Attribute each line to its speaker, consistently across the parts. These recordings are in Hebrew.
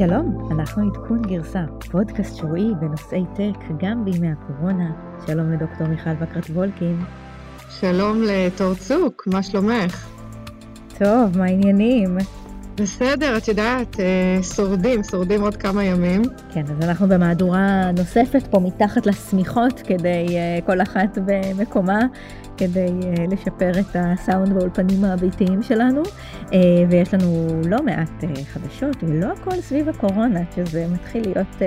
Speaker 1: שלום, אנחנו עדכון גרסה, פודקאסט שבועי בנושאי טק גם בימי הקורונה. שלום לדוקטור מיכל בקרת וולקין.
Speaker 2: שלום לתור צוק, מה שלומך?
Speaker 1: טוב, מה העניינים?
Speaker 2: בסדר, את יודעת, אה, שורדים, שורדים עוד כמה ימים.
Speaker 1: כן, אז אנחנו במהדורה נוספת פה מתחת לשמיכות, כדי אה, כל אחת במקומה, כדי אה, לשפר את הסאונד באולפנים הביתיים שלנו. ויש לנו לא מעט חדשות, ולא הכל סביב הקורונה, שזה מתחיל להיות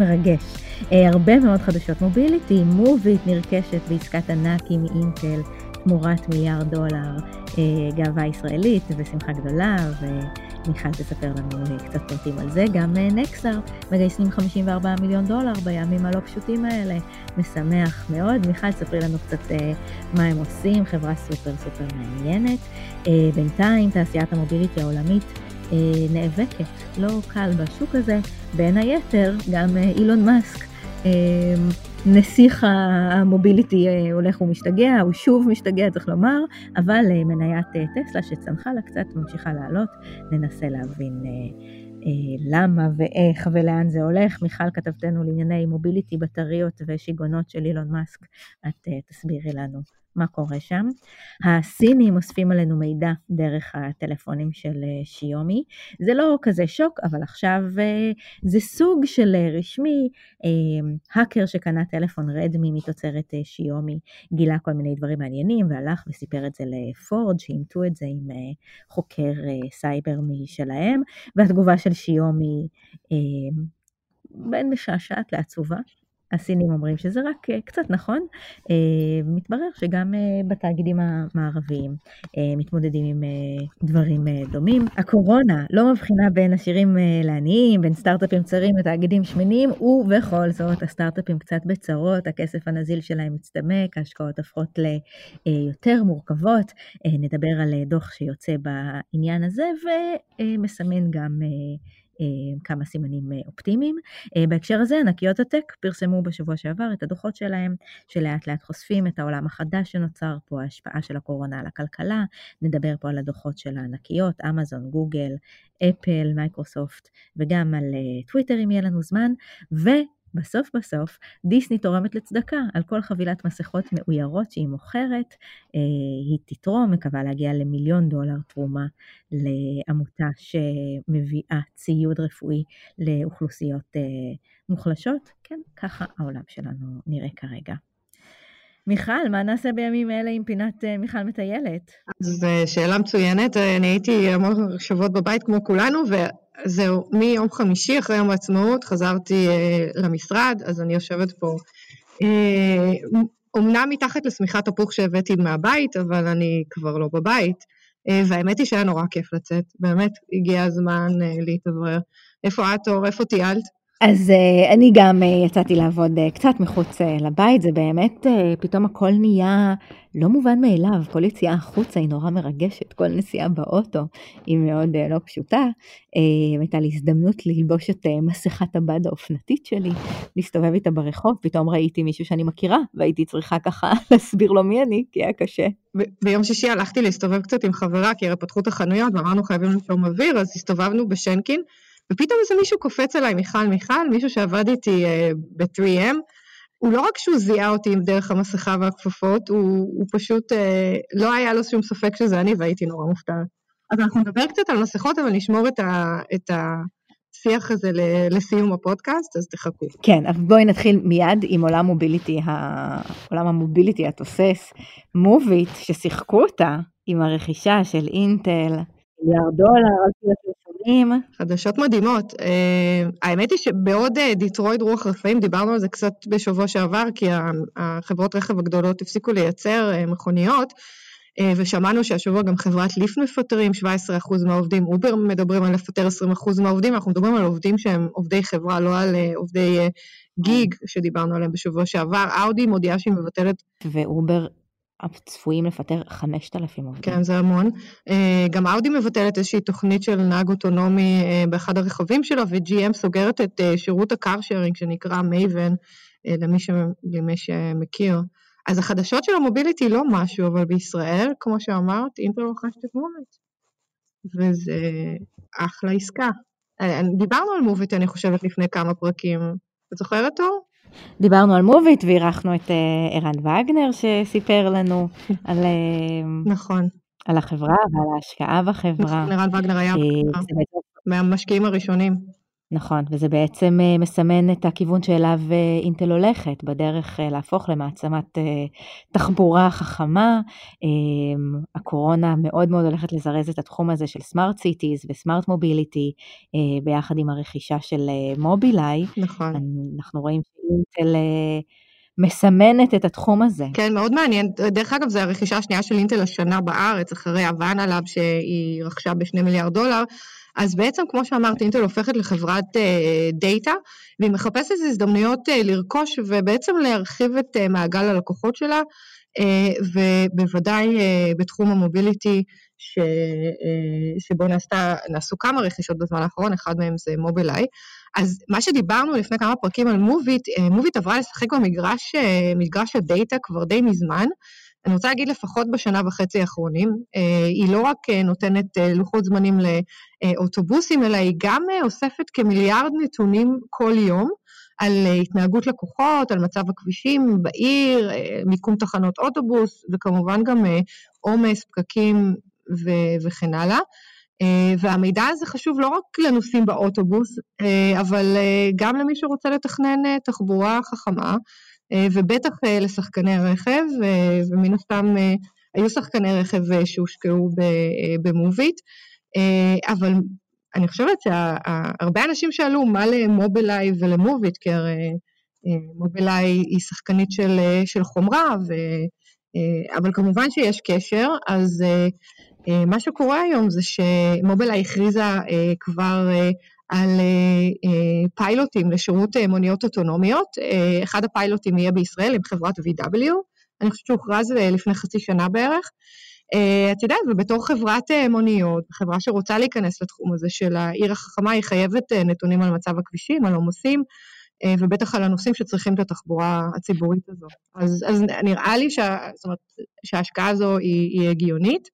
Speaker 1: מרגש. הרבה מאוד חדשות מוביליטי, מוביט נרכשת בעסקת ענק עם אינטל. תמורת מיליארד דולר אה, גאווה ישראלית ושמחה גדולה, ומיכל תספר לנו קצת פרטים על זה. גם אה, נקסר מגייסים 54 מיליון דולר בימים הלא פשוטים האלה, משמח מאוד. מיכל, תספרי לנו קצת אה, מה הם עושים, חברה סופר סופר מעניינת. בינתיים תעשיית המוביליטי העולמית נאבקת, לא קל בשוק הזה, בין היתר גם אילון מאסק. נסיך המוביליטי אה, הולך ומשתגע, הוא שוב משתגע צריך לומר, אבל אה, מניית אה, טסלה שצנחה לה קצת ממשיכה לעלות, ננסה להבין למה ואיך ולאן זה הולך. מיכל כתבתנו לענייני מוביליטי, בטריות ושיגעונות של אילון מאסק, את תסבירי לנו מה קורה שם. הסינים אוספים עלינו מידע דרך הטלפונים של אה, שיומי. זה לא כזה שוק, אבל עכשיו אה, זה סוג של אה, רשמי. האקר שקנה טלפון רדמי מתוצרת שיומי גילה כל מיני דברים מעניינים והלך וסיפר את זה לפורד, שאימתו את זה עם חוקר סייבר משלהם, והתגובה של שיומי בין משעשעת לעצובה. הסינים אומרים שזה רק אה, קצת נכון, אה, מתברר שגם אה, בתאגידים המערביים מתמודדים עם דברים דומים. הקורונה לא מבחינה בין עשירים לעניים, בין סטארט-אפים צרים לתאגידים שמנים, ובכל זאת הסטארט-אפים קצת בצרות, הכסף הנזיל שלהם מצטמק, ההשקעות הופכות ליותר מורכבות. נדבר על דוח שיוצא בעניין הזה ומסמן גם כמה סימנים אה, אופטימיים. אה, בהקשר הזה ענקיות הטק פרסמו בשבוע שעבר את הדוחות שלהם, שלאט לאט חושפים את העולם החדש שנוצר פה, ההשפעה של הקורונה על הכלכלה, נדבר פה על הדוחות של הענקיות, אמזון, גוגל, אפל, מייקרוסופט, וגם על טוויטר אם יהיה לנו זמן, ו... בסוף בסוף דיסני תורמת לצדקה על כל חבילת מסכות מאוירות שהיא מוכרת, אה, היא תתרום, מקווה להגיע למיליון דולר תרומה לעמותה שמביאה ציוד רפואי לאוכלוסיות אה, מוחלשות. כן, ככה העולם שלנו נראה כרגע. מיכל, מה נעשה בימים אלה עם פינת uh, מיכל מטיילת?
Speaker 2: זו שאלה מצוינת, אני הייתי המון שבועות בבית כמו כולנו, זהו, מיום חמישי אחרי יום העצמאות חזרתי אה, למשרד, אז אני יושבת פה. אה, אומנם מתחת לשמיכת תפוח שהבאתי מהבית, אבל אני כבר לא בבית. אה, והאמת היא שהיה נורא כיף לצאת, באמת הגיע הזמן אה, להתאוורר. איפה את אור? איפה טיילת?
Speaker 1: אז uh, אני גם uh, יצאתי לעבוד uh, קצת מחוץ uh, לבית, זה באמת, uh, פתאום הכל נהיה לא מובן מאליו, כל יציאה החוצה היא נורא מרגשת, כל נסיעה באוטו היא מאוד uh, לא פשוטה. Uh, הייתה לי הזדמנות ללבוש את uh, מסכת הבד האופנתית שלי, להסתובב איתה ברחוב, פתאום ראיתי מישהו שאני מכירה, והייתי צריכה ככה להסביר לו מי אני, כי היה קשה.
Speaker 2: ביום שישי הלכתי להסתובב קצת עם חברה, כי הרי פתחו את החנויות ואמרנו חייבים לנשום אוויר, אז הסתובבנו בשנקין. ופתאום איזה מישהו קופץ עליי, מיכל מיכל, מישהו שעבד איתי uh, ב-3M, הוא לא רק שהוא זיהה אותי עם דרך המסכה והכפפות, הוא, הוא פשוט, uh, לא היה לו שום ספק שזה אני והייתי נורא מופתעת. אז אנחנו נדבר קצת על מסכות, אבל נשמור את, ה, את השיח הזה לסיום הפודקאסט, אז תחכו.
Speaker 1: כן, אז בואי נתחיל מיד עם עולם mobility, עולם ה mobility התוסס, מוביט, ששיחקו אותה עם הרכישה של אינטל, מיליארד דולר, הפרסומים.
Speaker 2: חדשות מדהימות. אה, האמת היא שבעוד אה, דטרויט רוח רפאים, דיברנו על זה קצת בשבוע שעבר, כי החברות רכב הגדולות הפסיקו לייצר אה, מכוניות, אה, ושמענו שהשבוע גם חברת ליפט מפטרים 17% מהעובדים, אובר מדברים על לפטר 20% מהעובדים, אנחנו מדברים על עובדים שהם עובדי חברה, לא על אה, עובדי אה, gig שדיברנו עליהם בשבוע שעבר. אאודי מודיעה שהיא מבטלת...
Speaker 1: ואובר צפויים לפטר 5,000 עובדים.
Speaker 2: כן, זה המון. אה, גם אאודי מבטלת איזושהי תוכנית של נהג אוטונומי אה, באחד הרכבים שלו, ו-GM סוגרת את אה, שירות ה car sharing שנקרא Maven, למי, ש... למי שמכיר. אז החדשות של ה mobility לא משהו, אבל בישראל, כמו שאמרת, אינטל רוכשת את מוביט. וזה אחלה עסקה. דיברנו על מוביט, אני חושבת, לפני כמה פרקים. את זוכרת אותו?
Speaker 1: דיברנו על מוביט ואירחנו את ערן וגנר שסיפר לנו על...
Speaker 2: נכון.
Speaker 1: על החברה ועל ההשקעה בחברה.
Speaker 2: נכון, ערן וגנר היה מהמשקיעים הראשונים.
Speaker 1: נכון, וזה בעצם אה, מסמן את הכיוון שאליו אה, אינטל הולכת, בדרך אה, להפוך למעצמת תחבורה חכמה. אמ, הקורונה מאוד מאוד הולכת לזרז את התחום הזה של smart cities ו smart mobility, ביחד עם הרכישה של מובילאיי.
Speaker 2: נכון.
Speaker 1: אנחנו רואים שאינטל... מסמנת את התחום הזה.
Speaker 2: כן, מאוד מעניין. דרך אגב, זו הרכישה השנייה של אינטל השנה בארץ, אחרי הבאנה לאבס שהיא רכשה בשני מיליארד דולר. אז בעצם, כמו שאמרת, אינטל הופכת לחברת דאטה, והיא מחפשת הזדמנויות אה, לרכוש ובעצם להרחיב את אה, מעגל הלקוחות שלה, ובוודאי בתחום המוביליטי, ש, שבו נעשתה, נעשו כמה רכישות בזמן האחרון, אחד מהם זה מובילאיי. אז מה שדיברנו לפני כמה פרקים על מוביט, מוביט עברה לשחק במגרש, מגרש הדאטה כבר די מזמן. אני רוצה להגיד לפחות בשנה וחצי האחרונים, אה, היא לא רק אה, נותנת אה, לוחות זמנים לאוטובוסים, אלא היא גם אוספת כמיליארד נתונים כל יום על התנהגות לקוחות, על מצב הכבישים בעיר, מיקום תחנות אוטובוס, וכמובן גם עומס, פקקים וכן הלאה. והמידע הזה חשוב לא רק לנוסעים באוטובוס, אבל גם למי שרוצה לתכנן תחבורה חכמה. אה, ובטח אה, לשחקני רכב, אה, ומן הסתם היו שחקני רכב שהושקעו במוביט, אבל אני חושבת שהרבה אנשים שאלו מה למובילאיי ולמוביט, כי הרי מובילאיי היא שחקנית של, של חומרה, ו, אבל כמובן שיש קשר, אז מה שקורה היום זה שמובילאיי הכריזה כבר על אה, אה, פיילוטים לשירות אה, מוניות אוטונומיות. אחד הפיילוטים יהיה בישראל עם חברת VW, אני חושבת שהוכרז לפני חצי שנה בערך. את יודעת, ובתור חברת מוניות, חברה שרוצה להיכנס לתחום הזה של העיר החכמה, היא חייבת נתונים על מצב הכבישים, על עומסים, ובטח על הנושאים שצריכים את התחבורה הציבורית הזו. אז, אז נראה לי שה, אומרת, שההשקעה הזו היא, היא הגיונית.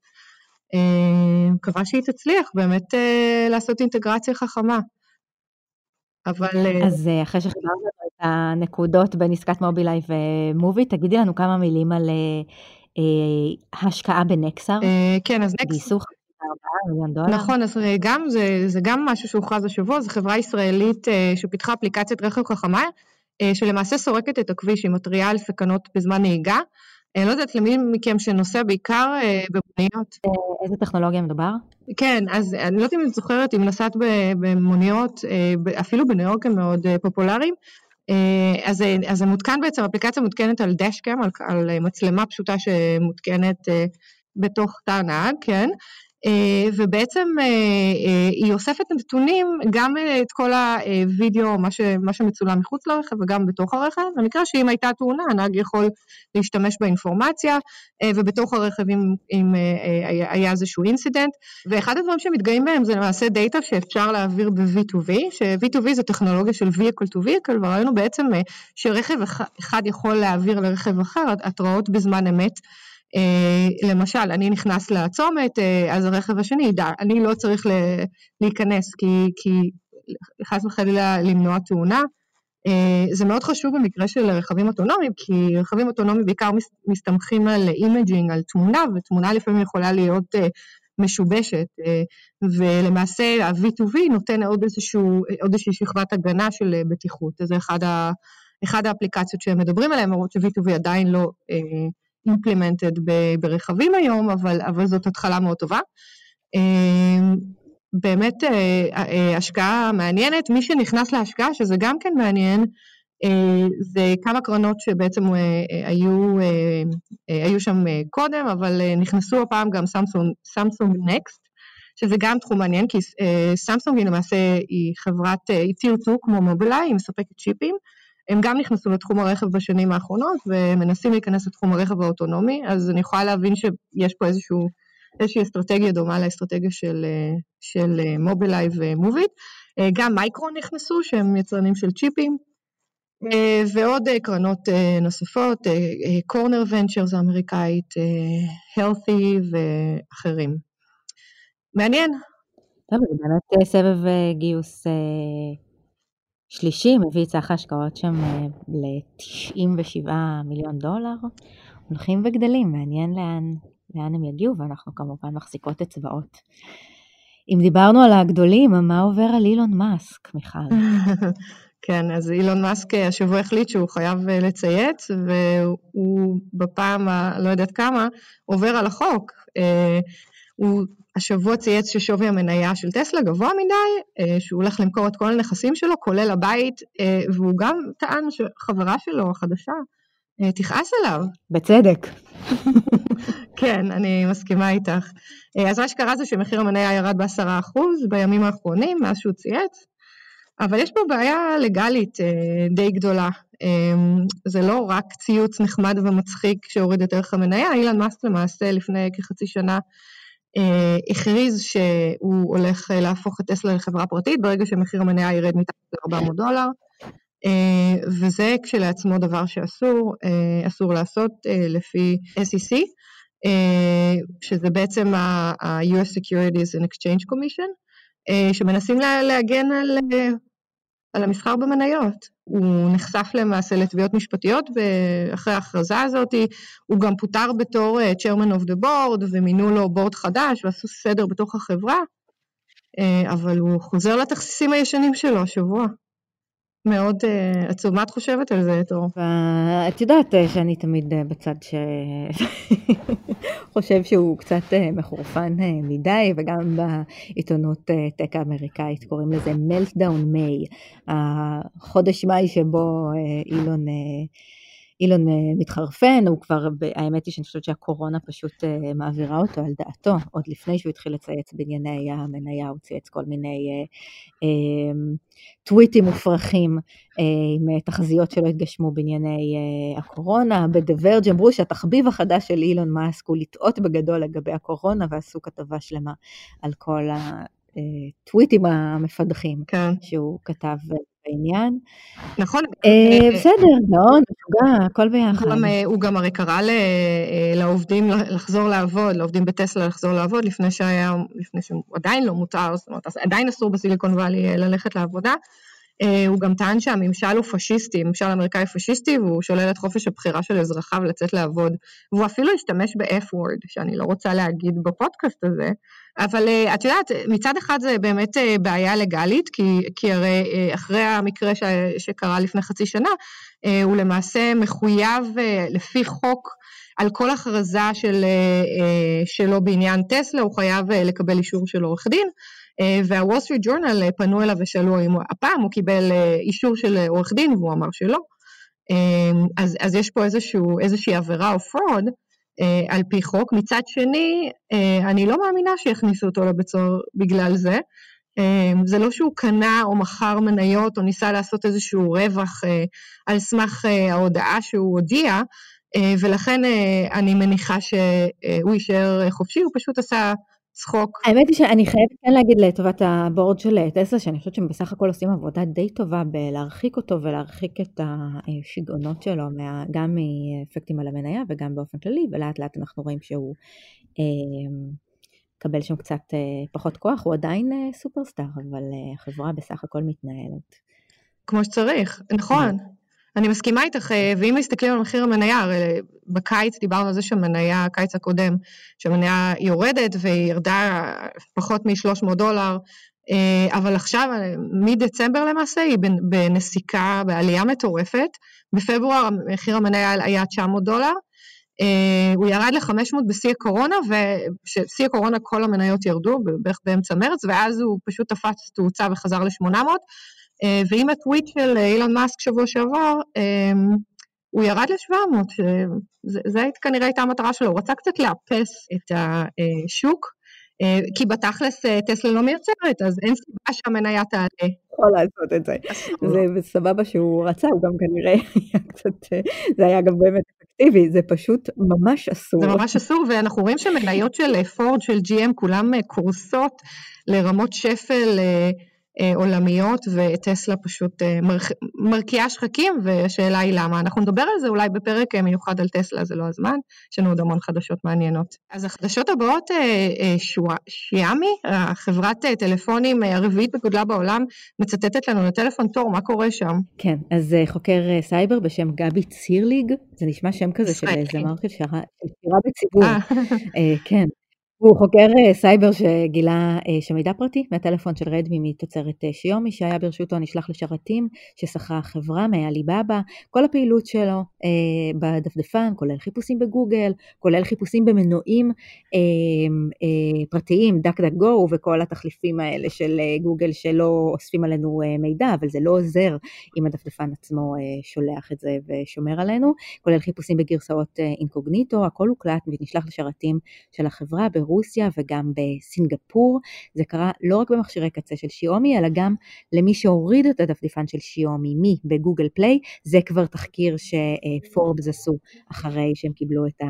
Speaker 2: אה, מקווה שהיא תצליח באמת אה, לעשות אינטגרציה חכמה.
Speaker 1: אבל... אה, אז אחרי שחיברנו את הנקודות בין עסקת מובילאיי ומובי, תגידי לנו כמה מילים על השקעה בנקסר.
Speaker 2: כן, אז נקסר...
Speaker 1: גייסו 4 מיליון דולר.
Speaker 2: נכון, אז גם, זה, זה גם משהו שהוכרז השבוע, זו חברה ישראלית שפיתחה אפליקציית רכב חכמה, שלמעשה סורקת את הכביש, היא מתריעה על סכנות בזמן נהיגה. אני לא יודעת למי מכם שנוסע בעיקר אה, במוניות.
Speaker 1: אה, איזה טכנולוגיה מדובר?
Speaker 2: כן, אז אני לא יודעת אם את זוכרת, אם נסעת במוניות, אה, אפילו בניו יורק הם מאוד פופולריים, אז, אז זה מותקן בעצם, אפליקציה מותקנת על דשקאם, על, על מצלמה פשוטה שמותקנת בתוך תא הנהג, כן? אה, ובעצם אה, אה, היא אוספת נתונים, גם את כל הווידאו, מה, מה שמצולם מחוץ לרכב וגם בתוך הרכב, במקרה שאם הייתה תאונה, הנהג יכול להשתמש באינפורמציה, ובתוך הרכב אם, אם היה איזשהו incident. ואחד הדברים שמתגאים בהם זה למעשה דאטה שאפשר להעביר ב-V2V, ש-V2V זה טכנולוגיה של vehicle to vehicle, הוא בעצם שרכב אחד יכול להעביר לרכב אחר התראות בזמן אמת. אה, למשל, אני נכנס לצומת, אה, אז הרכב השני ידע, אני לא צריך להיכנס כי, כי חס וחלילה למנוע תאונה. אה, זה מאוד חשוב במקרה של רכבים אוטונומיים, כי רכבים אוטונומיים בעיקר מסתמכים על imaging, על תמונה, ותמונה לפעמים יכולה להיות משובשת, ולמעשה ה-V2V נותן עוד, איזשהו, עוד איזושהי שכבת הגנה של בטיחות. זה אחד, ה, אחד האפליקציות שהם מדברים עליהן, למרות ש-V2V עדיין לא implemented ברכבים היום, אבל, אבל זאת התחלה מאוד טובה. אמ, באמת אה, אה, השקעה מעניינת. מי שנכנס להשקעה, שזה גם כן מעניין, אה, זה כמה קרנות שבעצם היו, היו שם קודם, אבל נכנסו הפעם גם סמסונג נקסט, שזה גם תחום מעניין, כי סמסונג היא למעשה היא חברת, היא 2 כמו מובילאיי, היא מספקת צ'יפים. הם גם נכנסו לתחום הרכב בשנים האחרונות ומנסים להיכנס לתחום הרכב האוטונומי, אז אני יכולה להבין שיש פה איזשהו, איזושהי אסטרטגיה דומה לאסטרטגיה של, של מובילאיי ומוביט. גם מייקרון נכנסו, שהם יצרנים של צ'יפים, ועוד קרנות נוספות, קורנר ונצ'רס האמריקאית, הלת'י ואחרים. מעניין.
Speaker 1: טוב, זה באמת סבב גיוס שלישי, מביא את סך ההשקעות שם ל-97 מיליון דולר. הולכים וגדלים, מעניין לאן, לאן הם יגיעו, ואנחנו כמובן מחזיקות אצבעות. אם דיברנו על הגדולים, מה עובר על אילון מאסק, מיכל?
Speaker 2: כן, אז אילון מאסק השבוע החליט שהוא חייב אה, לצייץ, והוא בפעם הלא יודעת כמה עובר על החוק. אה, הוא השבוע צייץ ששווי המניה של טסלה גבוה מדי, אה, שהוא הולך למכור את כל הנכסים שלו, כולל הבית, והוא גם טען שחברה שלו החדשה תכעס עליו.
Speaker 1: בצדק.
Speaker 2: כן, אני מסכימה איתך. אז מה שקרה זה שמחיר המניה ירד בעשרה אחוז בימים האחרונים, מאז שהוא צייץ, אבל יש פה בעיה לגלית אה, די גדולה. אה, זה לא רק ציוץ נחמד ומצחיק שהוריד את ערך המניה, אילן מאסק למעשה לפני כחצי שנה אה, הכריז שהוא הולך להפוך את טסלה לחברה פרטית ברגע שמחיר המניה ירד מתחת ל-400 דולר. וזה כשלעצמו דבר שאסור, אסור לעשות לפי SEC, שזה בעצם ה-US Securities and Exchange Commission, שמנסים להגן על, על המסחר במניות. הוא נחשף למעשה לתביעות משפטיות אחרי ההכרזה הזאת, הוא גם פוטר בתור אה, chairman of the board ומינו לו בורד חדש ועשו סדר בתוך החברה, אה, אבל הוא חוזר לתכסיסים הישנים שלו השבוע. מאוד uh, עצוב. מה את חושבת על זה, תור?
Speaker 1: את יודעת uh, שאני תמיד uh, בצד שחושב שהוא קצת uh, מחורפן uh, מדי, וגם בעיתונות uh, טק האמריקאית קוראים לזה מלטדאון מיי, החודש מאי שבו uh, אילון... Uh, אילון מתחרפן, הוא כבר, האמת היא שאני חושבת שהקורונה פשוט מעבירה אותו על דעתו, עוד לפני שהוא התחיל לצייץ בענייני המניה, הוא צייץ כל מיני טוויטים מופרכים עם תחזיות שלא התגשמו בענייני הקורונה. ב-The Verge אמרו שהתחביב החדש של אילון מאסק הוא לטעות בגדול לגבי הקורונה, ועשו כתבה שלמה על כל הטוויטים המפדחים כן. שהוא כתב בעניין.
Speaker 2: נכון.
Speaker 1: אה, בסדר, גאון, משוגע, הכל ביחד.
Speaker 2: אה, הוא גם הרי קרא אה, לעובדים לחזור לעבוד, לעובדים בטסלה לחזור לעבוד, לפני שהיה, לפני שהוא עדיין לא מותר, זאת אומרת, עדיין אסור בסיליקון וואלי ללכת לעבודה. הוא גם טען שהממשל הוא פשיסטי, ממשל אמריקאי פשיסטי, והוא שולל את חופש הבחירה של אזרחיו לצאת לעבוד. והוא אפילו השתמש ב-F-word, שאני לא רוצה להגיד בפודקאסט הזה, אבל אה, את יודעת, מצד אחד זה באמת אה, בעיה לגלית, כי, כי הרי אה, אחרי המקרה ש, שקרה לפני חצי שנה, הוא למעשה מחויב לפי חוק על כל הכרזה של, שלו בעניין טסלה, הוא חייב לקבל אישור של עורך דין. והוול סטריט ג'ורנל פנו אליו ושאלו אם הפעם הוא קיבל אישור של עורך דין והוא אמר שלא. אז, אז יש פה איזשהו, איזושהי עבירה או fraud, אה, על פי חוק. מצד שני, אה, אני לא מאמינה שיכניסו אותו לבית סוהר בגלל זה. אה, זה לא שהוא קנה או מכר מניות או ניסה לעשות איזשהו רווח על סמך ההודעה שהוא הודיע, ולכן אני מניחה שהוא יישאר חופשי, הוא פשוט עשה צחוק.
Speaker 1: האמת היא שאני חייבת כן להגיד לטובת ה board של טסלה, שאני חושבת שהם בסך הכל עושים עבודה די טובה בלהרחיק אותו ולהרחיק את השיגעונות שלו, גם מאפקטים על המניה וגם באופן כללי, ולאט לאט אנחנו רואים שהוא מקבל שם קצת אה, פחות כוח, הוא עדיין אה, סופרסטאר, אבל אה, החברה בסך הכל מתנהלת.
Speaker 2: כמו שצריך, נכון. אני מסכימה איתך, אה, ואם מסתכלים על מחיר המניה, הרי בקיץ דיברנו על זה שהמניה, הקיץ הקודם, שהמניה יורדת והיא ירדה פחות מ-300 דולר, אה, אבל עכשיו, מדצמבר למעשה, היא בנסיקה, בעלייה מטורפת. בפברואר מחיר המניה היה 900 דולר, אה, הוא ירד ל-500 בשיא הקורונה, ובשיא הקורונה כל המניות ירדו, בערך באמצע מרץ, ואז הוא פשוט תפס תאוצה וחזר ל-800. אה, ועם הטוויט של אילון מאסק שבוע שעבר, אה, הוא ירד ל-700, שזה כנראה הייתה המטרה שלו, הוא רצה קצת לאפס את השוק, אה, כי בתכלס טסלה לא מייצרת, אז אין סיבה שהמניה תעלה.
Speaker 1: יכול לעשות את זה. זה סבבה שהוא רצה, הוא גם כנראה היה קצת, זה היה גם באמת אפקטיבי, זה פשוט ממש אסור.
Speaker 2: זה ממש אסור, ואנחנו רואים שמניות של פורד, של GM, כולם קורסות לרמות שפל. אה, עולמיות וטסלה פשוט אה, מרקיעה שחקים והשאלה היא למה. אנחנו נדבר על זה אולי בפרק אה, מיוחד על טסלה, זה לא הזמן, יש לנו עוד המון חדשות מעניינות. אז החדשות הבאות, שיאומי, חברת טלפונים הרביעית בגודלה בעולם, מצותתת לנו לטלפון תור, מה קורה שם?
Speaker 1: כן, אז חוקר סייבר בשם גבי צירליג, זה נשמע שם כזה של זמר של שירה בציבור, כן. הוא חוקר אה, סייבר שגילה אה, שמידע פרטי מהטלפון של Redmi מתוצרת אה, שיאומי שהיה ברשותו נשלח לשרתים ששכרה חברה מעליבאבא, כל הפעילות שלו בדפדפן כולל חיפושים בגוגל, כולל חיפושים במנועים פרטיים, דק דק גו וכל התחליפים האלה של גוגל שלא אוספים עלינו מידע, אבל זה לא עוזר אם הדפדפן עצמו שולח את זה ושומר עלינו, כולל חיפושים בגרסאות אינקוגניטו, הכל הוקלט ונשלח לשרתים של החברה ברוסיה וגם בסינגפור. זה קרה לא רק במכשירי קצה של שיומי, אלא גם למי שהוריד את הדפדפן של שיומי מי בגוגל פליי. זה כבר תחקיר שפורבס עשו אחרי שהם קיבלו את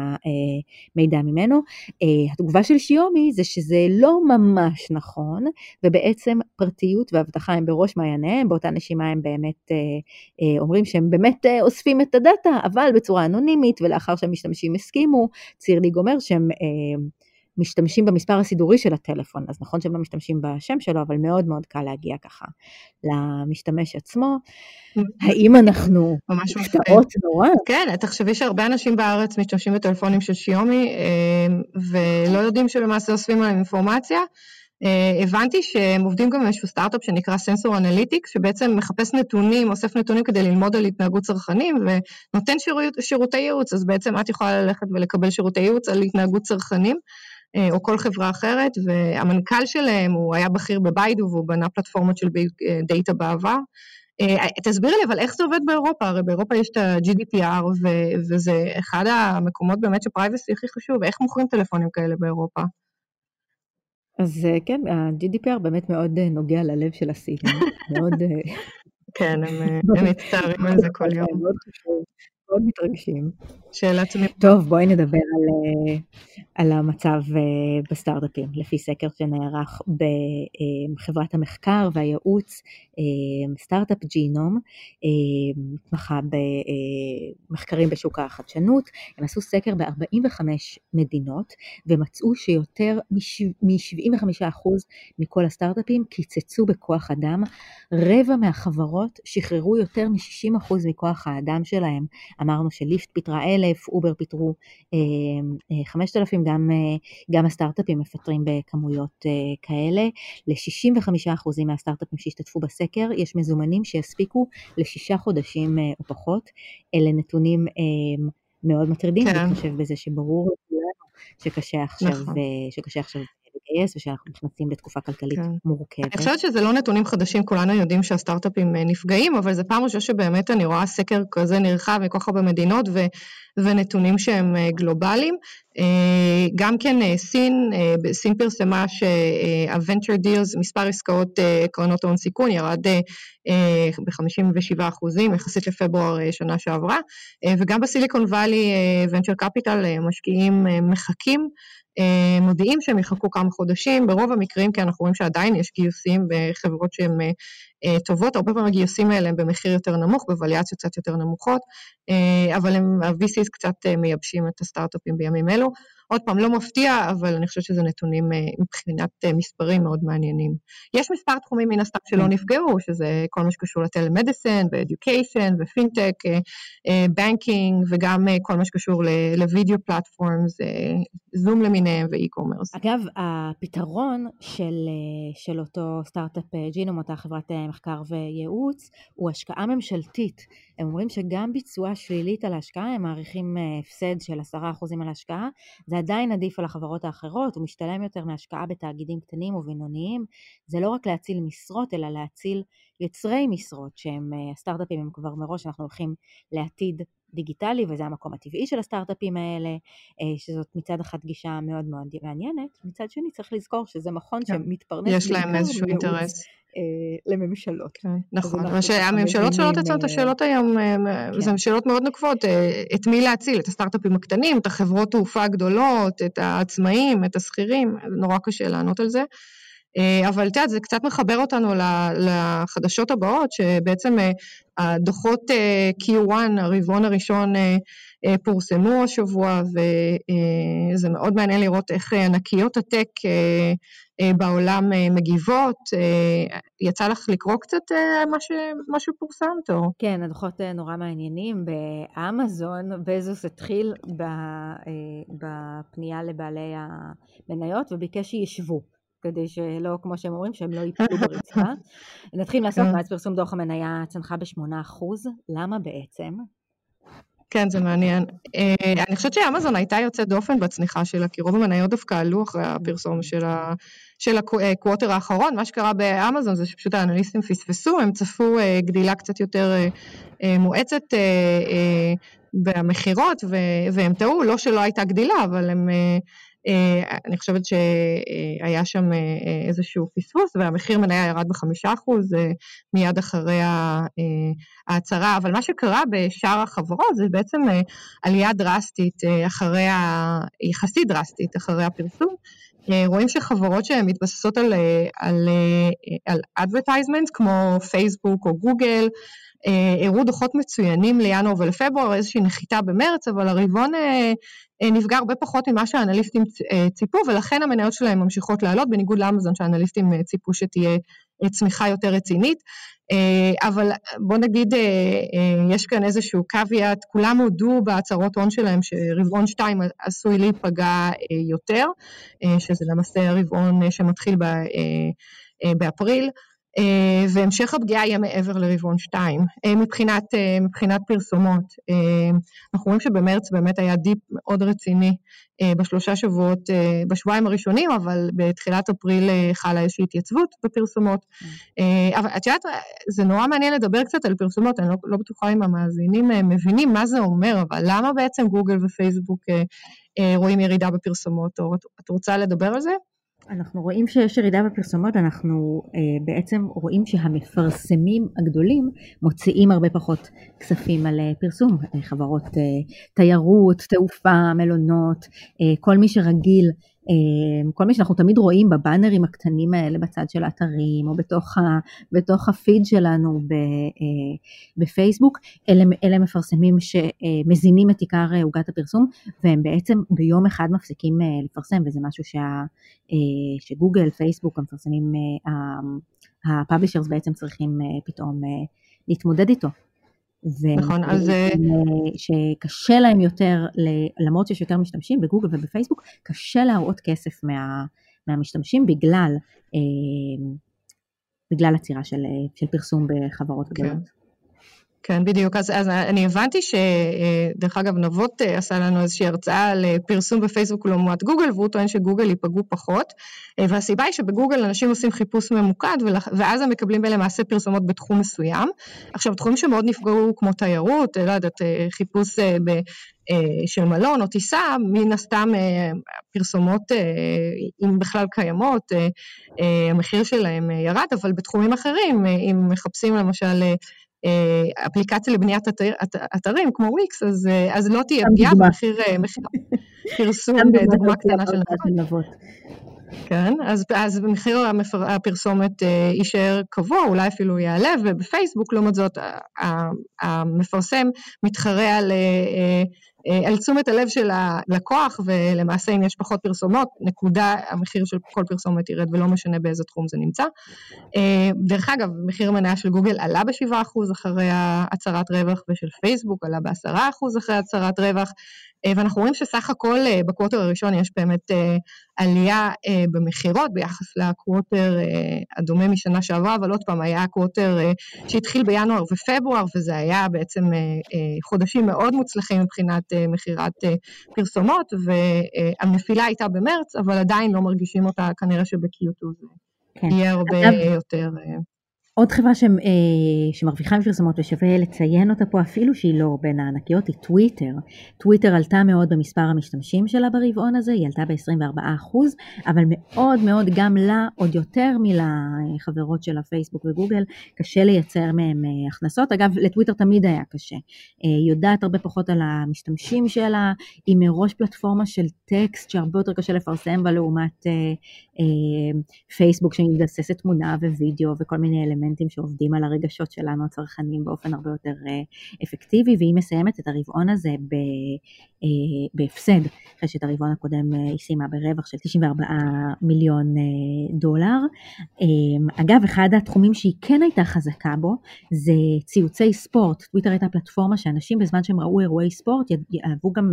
Speaker 1: המידע ממנו. התגובה של שיומי זה שזה לא ממש נכון, ובעצם פרטיות ואבטחה הם בראש מעייניהם, באותה נשימה הם באמת אומרים שהם באמת אוספים את הדאטה, אבל בצורה אנונימית ולאחר שהמשתמשים הסכימו, צירליג אומר שהם משתמשים במספר הסידורי של הטלפון, אז נכון שהם לא משתמשים בשם שלו, אבל מאוד מאוד קל להגיע ככה למשתמש עצמו. האם אנחנו מופתעות נורא?
Speaker 2: כן, תחשבי שהרבה אנשים בארץ משתמשים בטלפונים של שיאומי אה, ולא יודעים שלמעשה אוספים עליהם אינפורמציה. אה, הבנתי שהם עובדים גם עם איזשהו סטארט-אפ שנקרא Sensor Analytics, שבעצם מחפש נתונים, אוסף נתונים כדי ללמוד על התנהגות צרכנים ונותן שירות, שירותי ייעוץ, אז בעצם את יכולה ללכת ולקבל שירותי ייעוץ על התנהגות צרכנים. אה, או כל חברה אחרת, והמנכ"ל שלהם, הוא היה בכיר בביידו והוא בנה פלטפורמות של דאטה בעבר. אה, תסבירי לי, אבל איך זה עובד באירופה? הרי באירופה יש את ה-GDPR, וזה אחד המקומות באמת שפרייבסי הכי חשוב, איך מוכרים טלפונים כאלה באירופה?
Speaker 1: אז אה, כן, ה-GDPR באמת מאוד נוגע ללב של הסינים, מאוד...
Speaker 2: כן, הם מצטערים על זה כל יום. מאוד
Speaker 1: מתרגשים.
Speaker 2: שאלה תמיד.
Speaker 1: טוב, בואי נדבר על, אה, על המצב אה, בסטארט-אפים, לפי סקר שנערך בחברת המחקר והייעוץ, אה, Startup Genome, מתמחה במחקרים בשוק החדשנות, הם עשו סקר ב-45 מדינות, ומצאו שיותר מ-75% מכל הסטארט-אפים קיצצו בכוח אדם, רבע מהחברות שחררו יותר מ-60% מכוח האדם שלהם אמרנו שליפט פיטרה אלף, אובר פיטרו אה, אה, חמשת אלפים, גם, אה, גם הסטארט-אפים מפטרים בכמויות כאלה. ל-65% מהסטארט-אפים שהשתתפו בסקר יש מזומנים שיספיקו לשישה חודשים או פחות. אלה נתונים מאוד מטרידים, כן. אני חושב בזה שברור לכולנו שקשה עכשיו, נכון. שקשה עכשיו לגייס ושאנחנו נכנסים לתקופה כלכלית כן. מורכבת.
Speaker 2: אני חושבת שזה לא נתונים חדשים, כולנו יודעים שהסטארט-אפים אה, נפגעים, אבל זה פעם ראשונה שבאמת אני רואה סקר כזה נרחב מכל כך הרבה מדינות ו, ונתונים שהם אה, גלובליים. אה, גם כן סין, סין פרסמה שה-venture deals, מספר עסקאות קרנות הון סיכון ירד ב-57 אחוזים יחסית לפברואר שנה שעברה, וגם בסיליקון וואלי venture capital משקיעים מחכים מודיעים שהם יחכו כמה חודשים, ברוב המקרים כי אנחנו רואים שעדיין יש גיוסים בחברות שהן אה, אה, טובות, הרבה פעמים הגיוסים האלה הם במחיר יותר נמוך, בווליאציות קצת יותר נמוכות, אבל ה-VCs קצת מייבשים את הסטארט-אפים בימים אלו. עוד פעם, לא מפתיע, אבל אני חושבת שזה נתונים אה, מבחינת אה, מספרים מאוד מעניינים. יש מספר תחומים מן הסתם שלא כן. נפגעו, שזה כל מה שקשור ל telemedicine ו education ופינטק, banking וגם אה, כל מה שקשור ל video platforms, זום למיניהם ו e-commerce.
Speaker 1: אגב, הפתרון של, של אותו Startup Genome, אותה חברת מחקר וייעוץ, הוא השקעה ממשלתית. הם אומרים שגם ביצוע שלילית על ההשקעה, הם מעריכים הפסד של 10% על ההשקעה, זה עדיין עדיף על החברות האחרות, הוא משתלם יותר מהשקעה בתאגידים קטנים ובינוניים. זה לא רק להציל משרות, אלא להציל יוצרי משרות, שהם אה, הסטארט-אפים הם כבר מראש, אנחנו הולכים לעתיד דיגיטלי, וזה המקום הטבעי של הסטארט-אפים האלה, אה, שזאת מצד אחד גישה מאוד מאוד מעניינת, מצד שני צריך לזכור שזה מכון כן. שמתפרנס
Speaker 2: יש להם איזשהו אינטרס.
Speaker 1: אה, לממשלות.
Speaker 2: כן, נכון, הממשלות שואלות את אה, השאלות היום, כן. זה שאלות מאוד נוקבות, את מי להציל, את הסטארט-אפים הקטנים, את החברות תעופה הגדולות, את העצמאים, את השכירים, נורא קשה לענות על זה. אבל את יודעת, זה קצת מחבר אותנו לחדשות הבאות, שבעצם הדוחות Q1, הרבעון הראשון, פורסמו השבוע, וזה מאוד מעניין לראות איך ענקיות הטק בעולם מגיבות. יצא לך לקרוא קצת מה שפורסם, תור?
Speaker 1: כן, הדוחות נורא מעניינים. באמזון, בזוס התחיל בפנייה לבעלי המניות וביקש שישבו. כדי שלא, כמו שהם אומרים, שהם לא ייפלו ברצפה. נתחיל מהסוף, מאז פרסום דוח המניה צנחה ב-8%. למה בעצם?
Speaker 2: כן, זה מעניין. אני חושבת שאמזון הייתה יוצאת דופן בצניחה שלה, כי רוב המניות דווקא עלו אחרי הפרסום של, ה, של הקווטר האחרון. מה שקרה באמזון זה שפשוט האנליסטים פספסו, הם צפו גדילה קצת יותר מואצת במכירות, והם טעו, לא שלא הייתה גדילה, אבל הם... אני חושבת שהיה שם איזשהו פספוס והמחיר מניה ירד בחמישה אחוז מיד אחרי ההצהרה, אבל מה שקרה בשאר החברות זה בעצם עלייה דרסטית אחרי, יחסית דרסטית אחרי הפרסום. רואים שחברות שהן מתבססות על, על, על advertisement כמו פייסבוק או גוגל, הראו דוחות מצוינים לינואר ולפברואר, איזושהי נחיתה במרץ, אבל הרבעון נפגע הרבה פחות ממה שהאנליסטים ציפו, ולכן המניות שלהם ממשיכות לעלות, בניגוד לאמזון שהאנליסטים ציפו שתהיה צמיחה יותר רצינית. אבל בוא נגיד, יש כאן איזשהו caveat, כולם הודו בהצהרות הון שלהם שרבעון 2 עשוי להיפגע יותר, שזה למעשה הרבעון שמתחיל באפריל. והמשך הפגיעה יהיה מעבר לרבעון 2. מבחינת, מבחינת פרסומות, אנחנו רואים שבמרץ באמת היה dip מאוד רציני בשלושה שבועות, בשבועיים הראשונים, אבל בתחילת אפריל חלה איזושהי התייצבות בפרסומות. אבל את יודעת, זה נורא מעניין לדבר קצת על פרסומות, אני לא, לא בטוחה אם המאזינים מבינים מה זה אומר, אבל למה בעצם גוגל ופייסבוק רואים ירידה בפרסומות, או את רוצה לדבר על זה?
Speaker 1: אנחנו רואים שיש ירידה בפרסומות, אנחנו אה, בעצם רואים שהמפרסמים הגדולים מוציאים הרבה פחות כספים על אה, פרסום, אה, חברות אה, תיירות, תעופה, מלונות, אה, כל מי שרגיל כל מי שאנחנו תמיד רואים בבאנרים הקטנים האלה בצד של האתרים או בתוך, ה, בתוך הפיד שלנו ב, אה, בפייסבוק, אלה, אלה מפרסמים שמזינים את עיקר עוגת הפרסום והם בעצם ביום אחד מפסיקים אה, לפרסם וזה משהו שה, אה, שגוגל, פייסבוק, המפרסמים, הפאבלישרס בעצם צריכים פתאום להתמודד איתו.
Speaker 2: נכון, אז...
Speaker 1: אה, שקשה להם יותר, למרות שיש יותר משתמשים בגוגל ובפייסבוק, קשה להראות כסף מה, מהמשתמשים בגלל, אה, בגלל עצירה של, של פרסום בחברות כן. גדולות.
Speaker 2: כן, בדיוק. אז, אז אני הבנתי שדרך אגב נבות אה, עשה לנו איזושהי הרצאה על אה, פרסום בפייסבוק לעומת גוגל, והוא טוען שגוגל ייפגעו פחות. אה, והסיבה היא שבגוגל אנשים עושים חיפוש ממוקד, ואז הם מקבלים למעשה פרסומות בתחום מסוים. עכשיו, תחומים שמאוד נפגעו כמו תיירות, לא יודעת, חיפוש ב... של מלון או טיסה, מן הסתם פרסומות, אם בכלל קיימות, המחיר שלהם ירד, אבל בתחומים אחרים, אם מחפשים למשל אה, אפליקציה לבניית אתר, אתרים כמו וויקס, אז, אה, אז לא תהיה פגיעה במחיר אה, פרסום, דוגמה קטנה של נבות. כן, אז, אז מחיר הפרסומת יישאר קבוע, אולי אפילו יעלה, ובפייסבוק, לעומת זאת, המפרסם מתחרה על אה, על תשומת הלב של הלקוח, ולמעשה אם יש פחות פרסומות, נקודה, המחיר של כל פרסומת ירד ולא משנה באיזה תחום זה נמצא. אה, דרך אגב, מחיר מניה של גוגל עלה ב-7% אחרי הצהרת רווח, ושל פייסבוק עלה ב-10% אחרי הצהרת רווח, אה, ואנחנו רואים שסך הכל בקווטר הראשון יש באמת עלייה במכירות ביחס לקווטר הדומה משנה שעברה, אבל עוד פעם, היה קווטר שהתחיל בינואר ופברואר, וזה היה בעצם חודשים מאוד מוצלחים מבחינת מכירת אה, פרסומות, והנפילה הייתה במרץ, אבל עדיין לא מרגישים אותה, כנראה שב-Q2 זה כן. יהיה הרבה יותר...
Speaker 1: עוד חברה ש, אה, שמרוויחה מפרסומות ושווה לציין אותה פה אפילו שהיא לא בין הענקיות היא טוויטר. טוויטר עלתה מאוד במספר המשתמשים שלה ברבעון הזה, היא עלתה ב-24%, אבל מאוד מאוד גם לה, עוד יותר מלחברות של הפייסבוק וגוגל, קשה לייצר מהם אה, הכנסות. אגב, לטוויטר תמיד היה קשה. אה, היא יודעת הרבה פחות על המשתמשים שלה, היא מראש פלטפורמה של טקסט שהרבה יותר קשה לפרסם בה לעומת פייסבוק שמתבססת תמונה ווידאו וכל מיני אלמנטים שעובדים על הרגשות שלנו הצרכנים באופן הרבה יותר אפקטיבי, והיא מסיימת את הרבעון הזה ב, בהפסד, אחרי שאת הרבעון הקודם היא סיימה ברווח של 94 מיליון דולר. אגב, אחד התחומים שהיא כן הייתה חזקה בו זה ציוצי ספורט. טוויטר הייתה פלטפורמה שאנשים בזמן שהם ראו אירועי ספורט אהבו גם,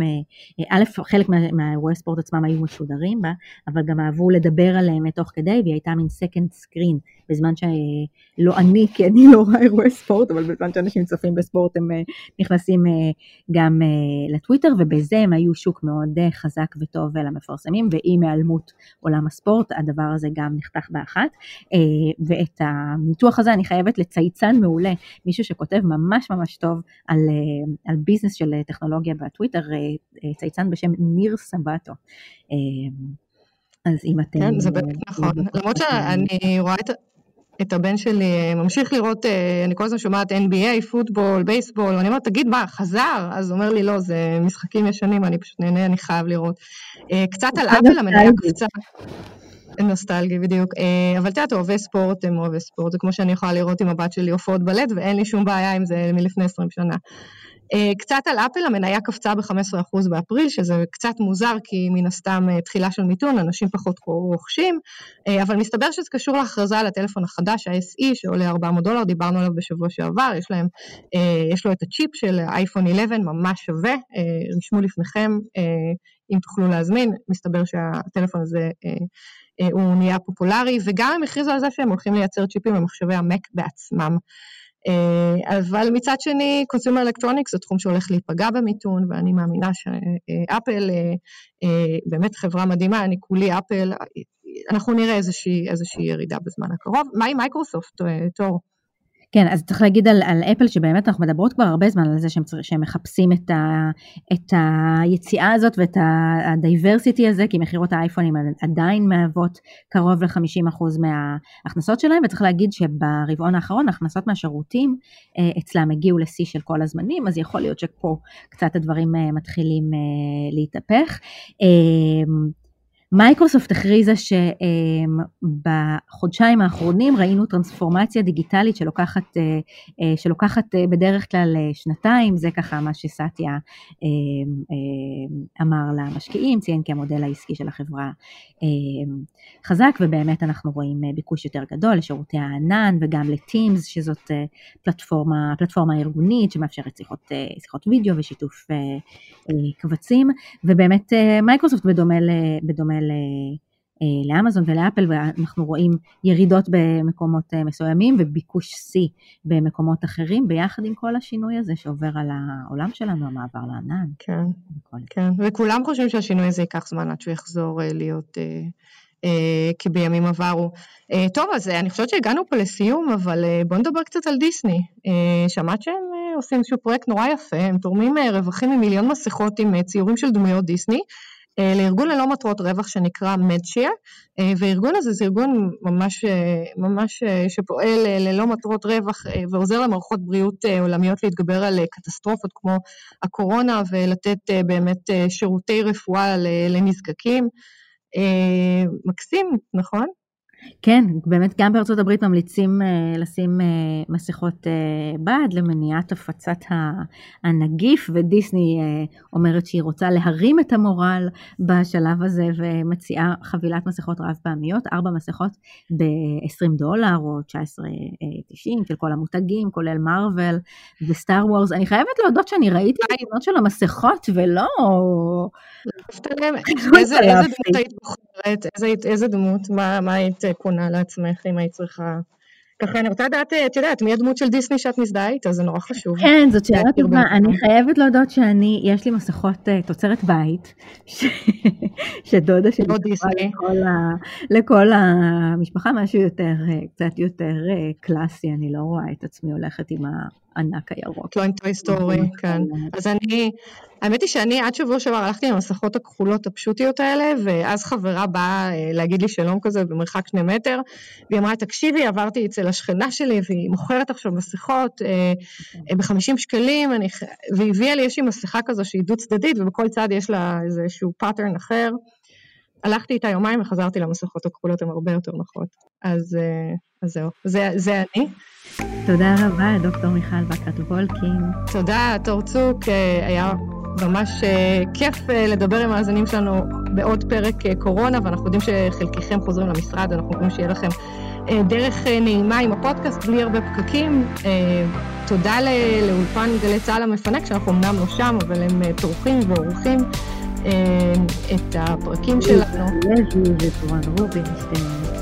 Speaker 1: א', חלק מהאירועי ספורט עצמם היו משודרים בה, אבל גם אהבו לדבר עליהם תוך כדי, והיא הייתה מין second screen, בזמן שלא אני, כי אני לא רואה אירועי ספורט, אבל בזמן שאנשים צופים בספורט הם נכנסים גם לטוויטר, ובזה הם היו שוק מאוד חזק וטוב למפרסמים, ועם היעלמות עולם הספורט, הדבר הזה גם נחתך באחת. ואת הניתוח הזה אני חייבת לצייצן מעולה, מישהו שכותב ממש ממש טוב על, על ביזנס של טכנולוגיה בטוויטר, צייצן בשם ניר סבטו. אז אם אתם...
Speaker 2: כן, זה באמת נכון. למרות שאני רואה את... את הבן שלי ממשיך לראות, אני כל הזמן שומעת NBA, פוטבול, בייסבול, ואני אומרת, תגיד מה, חזר? אז הוא אומר לי, לא, זה משחקים ישנים, אני פשוט נהנה, אני חייב לראות. קצת על אפל, המניה קפצה. נוסטלגי, בדיוק. אבל את יודעת, אוהבי ספורט הם אוהבי ספורט, זה כמו שאני יכולה לראות עם הבת שלי הופעות בלט, ואין לי שום בעיה עם זה מלפני 20 שנה. קצת על אפל, המניה קפצה ב-15% באפריל, שזה קצת מוזר, כי מן הסתם תחילה של מיתון, אנשים פחות רוכשים, אבל מסתבר שזה קשור להכרזה על הטלפון החדש, ה-SE, שעולה 400 דולר, דיברנו עליו בשבוע שעבר, יש להם, יש לו את הצ'יפ של אייפון 11, ממש שווה, רשמו לפניכם, אם תוכלו להזמין, מסתבר שהטלפון הזה הוא נהיה פופולרי, וגם הם הכריזו על זה שהם הולכים לייצר צ'יפים במחשבי המק בעצמם. אבל מצד שני, consumer electronics זה תחום שהולך להיפגע במיתון, ואני מאמינה שאפל באמת חברה מדהימה, אני כולי אפל, אנחנו נראה איזושהי, איזושהי ירידה בזמן הקרוב. מה עם מייקרוסופט, תור?
Speaker 1: כן, אז צריך להגיד על, על אפל שבאמת אנחנו מדברות כבר הרבה זמן על זה שהם, שהם מחפשים את, ה, את היציאה הזאת ואת ה diversity הזה, כי מכירות האייפונים עדיין מהוות קרוב ל-50% מההכנסות שלהם, וצריך להגיד שברבעון האחרון ההכנסות מהשירותים אצלם הגיעו לשיא של כל הזמנים, אז יכול להיות שפה קצת הדברים מתחילים להתהפך. מייקרוסופט הכריזה שבחודשיים האחרונים ראינו טרנספורמציה דיגיטלית שלוקחת, שלוקחת בדרך כלל שנתיים, זה ככה מה שסטיה אמר למשקיעים, ציין כי המודל העסקי של החברה חזק ובאמת אנחנו רואים ביקוש יותר גדול לשירותי הענן וגם לטימס שזאת פלטפורמה, פלטפורמה ארגונית שמאפשרת שיחות, שיחות וידאו ושיתוף קבצים. ובאמת מייקרוסופט בדומה, בדומה לאמזון ולאפל ואנחנו רואים ירידות במקומות מסוימים וביקוש שיא במקומות אחרים ביחד עם כל השינוי הזה שעובר על העולם שלנו, המעבר לענן.
Speaker 2: כן, כן, וכולם חושבים שהשינוי הזה ייקח זמן עד שהוא יחזור להיות אה, אה, כבימים עברו. אה, טוב, אז אני חושבת שהגענו פה לסיום, אבל בואו נדבר קצת על דיסני. שמעת שהם עושים איזשהו פרויקט נורא יפה, הם תורמים רווחים ממיליון מסכות עם ציורים של דמויות דיסני. לארגון ללא מטרות רווח שנקרא מדשייר, והארגון הזה זה ארגון ממש, ממש שפועל ללא מטרות רווח ועוזר למערכות בריאות עולמיות להתגבר על קטסטרופות כמו הקורונה ולתת באמת שירותי רפואה לנזקקים. מקסים, נכון?
Speaker 1: כן, באמת גם בארצות הברית ממליצים uh, לשים uh, מסכות uh, בד למניעת הפצת הנגיף, ודיסני uh, אומרת שהיא רוצה להרים את המורל בשלב הזה ומציעה חבילת מסכות רב פעמיות, ארבע מסכות ב-20 דולר או 19.90 של כל המותגים, כולל מארוול וסטאר וורס. אני חייבת להודות שאני ראיתי את התמונות של המסכות ולא...
Speaker 2: איזה דמות היית בוחרת? איזה דמות? מה היית... קונה לעצמך אם היית צריכה... ככה אני רוצה לדעת, את יודעת, מי הדמות של דיסני שאת מזדהה איתה, זה נורא חשוב.
Speaker 1: כן, זאת שאלה טובה. אני חייבת להודות שאני, יש לי מסכות תוצרת בית, שדודה שלי לכל המשפחה, משהו יותר, קצת יותר קלאסי, אני לא רואה את עצמי הולכת עם הענק הירוק.
Speaker 2: לא עם Toy Story, כן. אז אני, האמת היא שאני עד שבוע שעבר הלכתי עם המסכות הכחולות הפשוטיות האלה, ואז חברה באה להגיד לי שלום כזה במרחק שני מטר, והיא אמרה, תקשיבי, עברתי אצל השכנה שלי, והיא מוכרת עכשיו מסכות ב-50 שקלים, אני, והיא הביאה לי, יש לי מסכה כזו שהיא דו צדדית, ובכל צד יש לה איזשהו pattern אחר. הלכתי איתה יומיים וחזרתי למסכות הכחולות, הן הרבה יותר נוחות. אז, אה, אז זהו, זה, זה אני.
Speaker 1: תודה רבה, דוקטור מיכל בקרת וולקין.
Speaker 2: תודה, תור צוק, אה, היה ממש אה, כיף לדבר עם המאזינים שלנו בעוד פרק קורונה, ואנחנו יודעים שחלקכם חוזרים למשרד, אנחנו רוצים שיהיה לכם דרך נעימה עם הפודקאסט, בלי הרבה פקקים. תודה לאולפן גלי צה"ל המפנק, שאנחנו אמנם לא שם, אבל הם טורחים ועורכים. את הפרקים שלנו.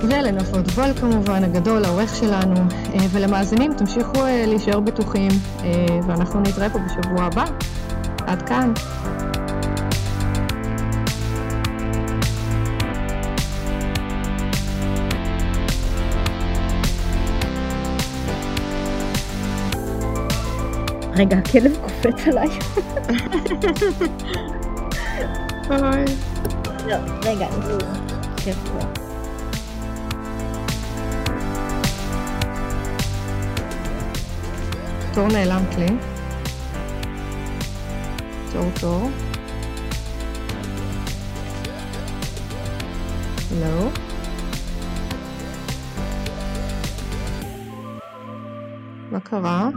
Speaker 2: ולנפות וול כמובן, הגדול, העורך שלנו, ולמאזינים, תמשיכו להישאר בטוחים, ואנחנו נתראה פה בשבוע הבא. עד כאן.
Speaker 1: רגע, הכלב קופץ עליי.
Speaker 2: אוי.
Speaker 1: לא, רגע, הוא יושב פה.
Speaker 2: תור נעלם כלי. תור תור. לא. מה קרה?